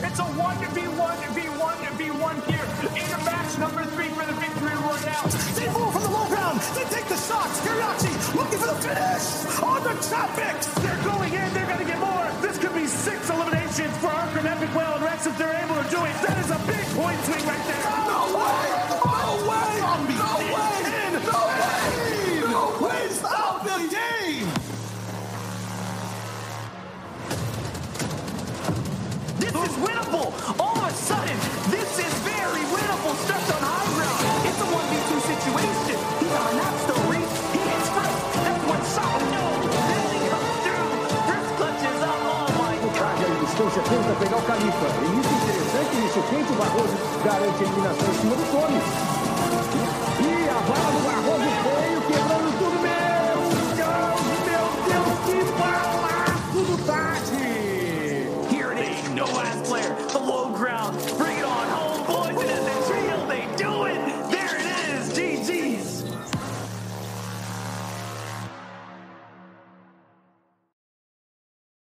It's a 1v1v1v1 here in a match number three for the victory royale. They move from the low ground. They take the shots. Teriyaki looking for the finish on the traffic. They're going in. Distância tenta pegar o Califa. Início interessante, início quente, o Barroso garante a eliminação em cima do Tony. E a bala do Barroso veio quebrando tudo, meu Deus, meu Deus, que balaço do Tati! Here it is, no last player,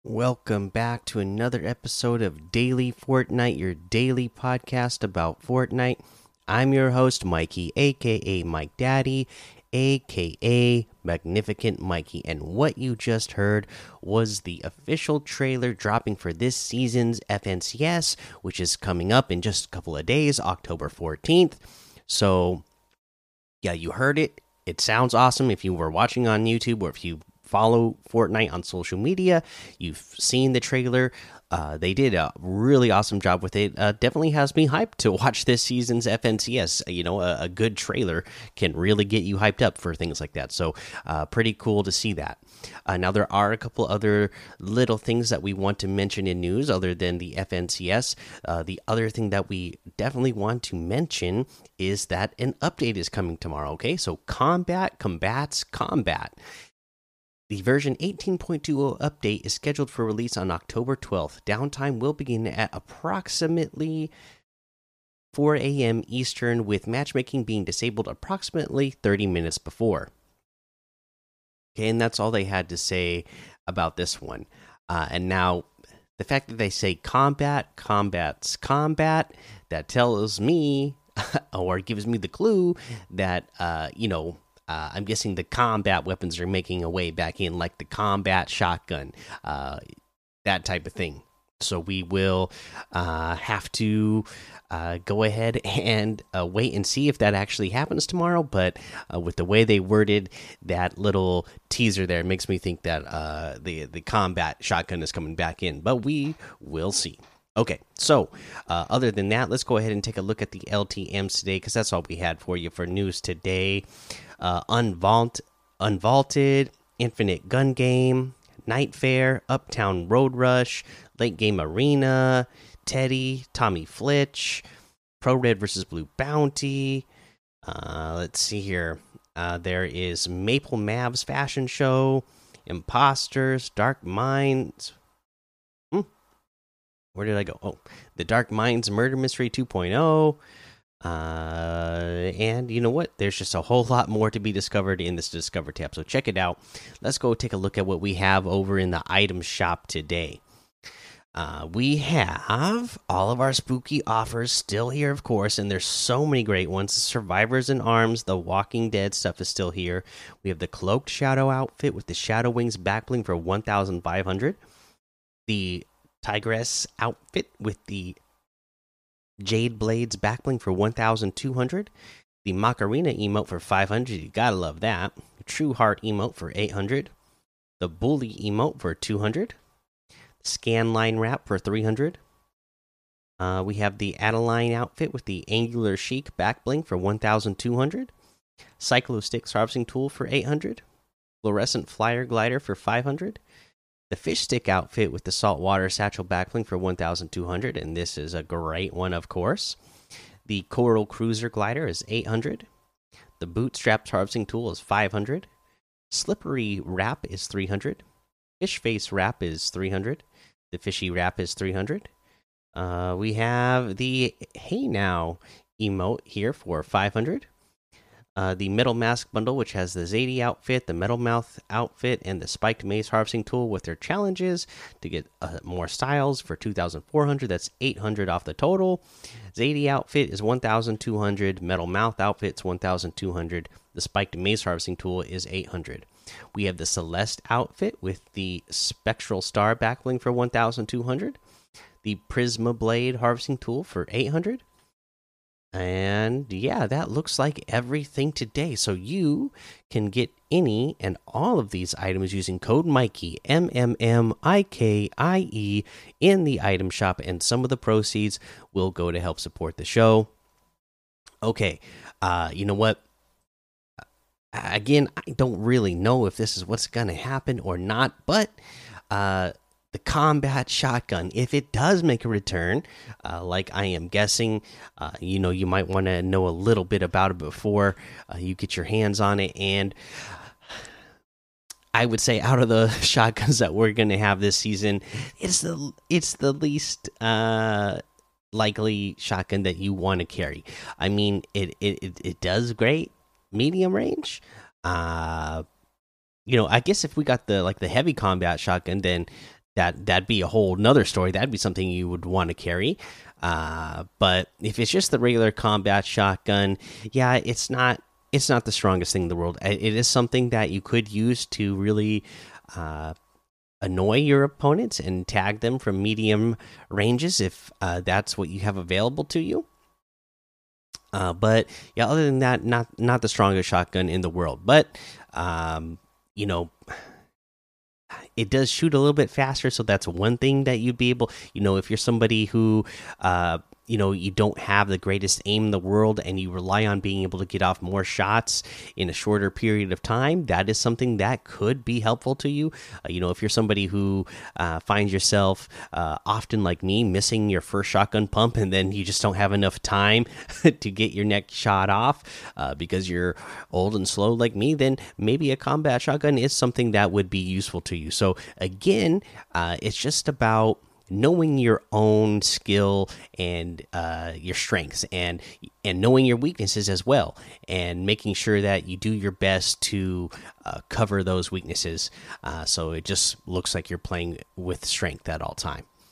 Welcome back to another episode of Daily Fortnite, your daily podcast about Fortnite. I'm your host, Mikey, aka Mike Daddy, aka Magnificent Mikey. And what you just heard was the official trailer dropping for this season's FNCS, which is coming up in just a couple of days, October 14th. So, yeah, you heard it. It sounds awesome. If you were watching on YouTube or if you follow Fortnite on social media, you've seen the trailer. Uh, they did a really awesome job with it. Uh, definitely has me hyped to watch this season's FNCS. You know, a, a good trailer can really get you hyped up for things like that. So, uh, pretty cool to see that. Uh, now, there are a couple other little things that we want to mention in news other than the FNCS. Uh, the other thing that we definitely want to mention is that an update is coming tomorrow. Okay, so combat, combats, combat. The version 18.20 update is scheduled for release on October 12th. Downtime will begin at approximately 4 a.m. Eastern, with matchmaking being disabled approximately 30 minutes before. Okay, and that's all they had to say about this one. Uh, and now, the fact that they say combat, combats, combat, that tells me or gives me the clue that, uh, you know, uh, I'm guessing the combat weapons are making a way back in, like the combat shotgun, uh, that type of thing. So we will uh, have to uh, go ahead and uh, wait and see if that actually happens tomorrow. But uh, with the way they worded that little teaser there, makes me think that the the combat shotgun is coming back in. But we will see. Okay, so uh, other than that, let's go ahead and take a look at the LTMs today because that's all we had for you for news today. Uh, Unvault, Unvaulted, Infinite Gun Game, Night Fair, Uptown Road Rush, Late Game Arena, Teddy, Tommy Flitch, Pro Red versus Blue Bounty. Uh, let's see here. Uh, there is Maple Mavs Fashion Show, Imposters, Dark Minds. Hmm. Where did I go? Oh, the Dark Minds Murder Mystery 2.0. Uh, and you know what? There's just a whole lot more to be discovered in this Discover tab. So check it out. Let's go take a look at what we have over in the item shop today. Uh, we have all of our spooky offers still here, of course, and there's so many great ones. Survivors in Arms, the Walking Dead stuff is still here. We have the Cloaked Shadow outfit with the Shadow Wings backbling for 1,500. The Tigress outfit with the Jade Blades backbling for 1,200. The Macarena emote for 500. You gotta love that. True Heart emote for 800. The Bully emote for 200. Scan line wrap for 300. Uh, we have the Adeline outfit with the Angular Chic back bling for 1,200. Cyclo Sticks harvesting tool for 800. Fluorescent Flyer glider for 500. The Fish Stick outfit with the saltwater satchel back bling for 1,200. And this is a great one, of course. The Coral Cruiser glider is 800. The Bootstraps harvesting tool is 500. Slippery wrap is 300. Fish face wrap is 300. The fishy wrap is 300. Uh, we have the Hey Now emote here for 500. Uh, the Metal Mask bundle, which has the Zadie outfit, the Metal Mouth outfit, and the Spiked Maze harvesting tool with their challenges to get uh, more styles for 2,400. That's 800 off the total. Zadie outfit is 1,200. Metal Mouth outfit's 1,200. The Spiked Maze harvesting tool is 800. We have the Celeste outfit with the Spectral Star backbling for 1,200. The Prisma Blade harvesting tool for 800 and yeah, that looks like everything today. So you can get any and all of these items using code Mikey M M M I K I E in the item shop, and some of the proceeds will go to help support the show. Okay, uh, you know what? Again, I don't really know if this is what's gonna happen or not, but uh the combat shotgun. If it does make a return uh, like i am guessing uh, you know you might want to know a little bit about it before uh, you get your hands on it. And i would say out of the shotguns that we're going to have this season it's the it's the least uh, likely shotgun that you want to carry. I mean it, it it, it does great medium range. Uh you know i guess if we got the like the heavy combat shotgun then that that'd be a whole nother story. That'd be something you would want to carry. Uh, but if it's just the regular combat shotgun, yeah, it's not it's not the strongest thing in the world. It is something that you could use to really uh, annoy your opponents and tag them from medium ranges if uh, that's what you have available to you. Uh, but yeah, other than that, not not the strongest shotgun in the world. But um, you know it does shoot a little bit faster so that's one thing that you'd be able you know if you're somebody who uh you know you don't have the greatest aim in the world and you rely on being able to get off more shots in a shorter period of time that is something that could be helpful to you. Uh, you know if you're somebody who uh, finds yourself uh, often like me missing your first shotgun pump and then you just don't have enough time to get your next shot off uh, because you're old and slow like me then maybe a combat shotgun is something that would be useful to you. So again uh, it's just about knowing your own skill and uh, your strengths and and knowing your weaknesses as well and making sure that you do your best to uh, cover those weaknesses. Uh, so it just looks like you're playing with strength at all time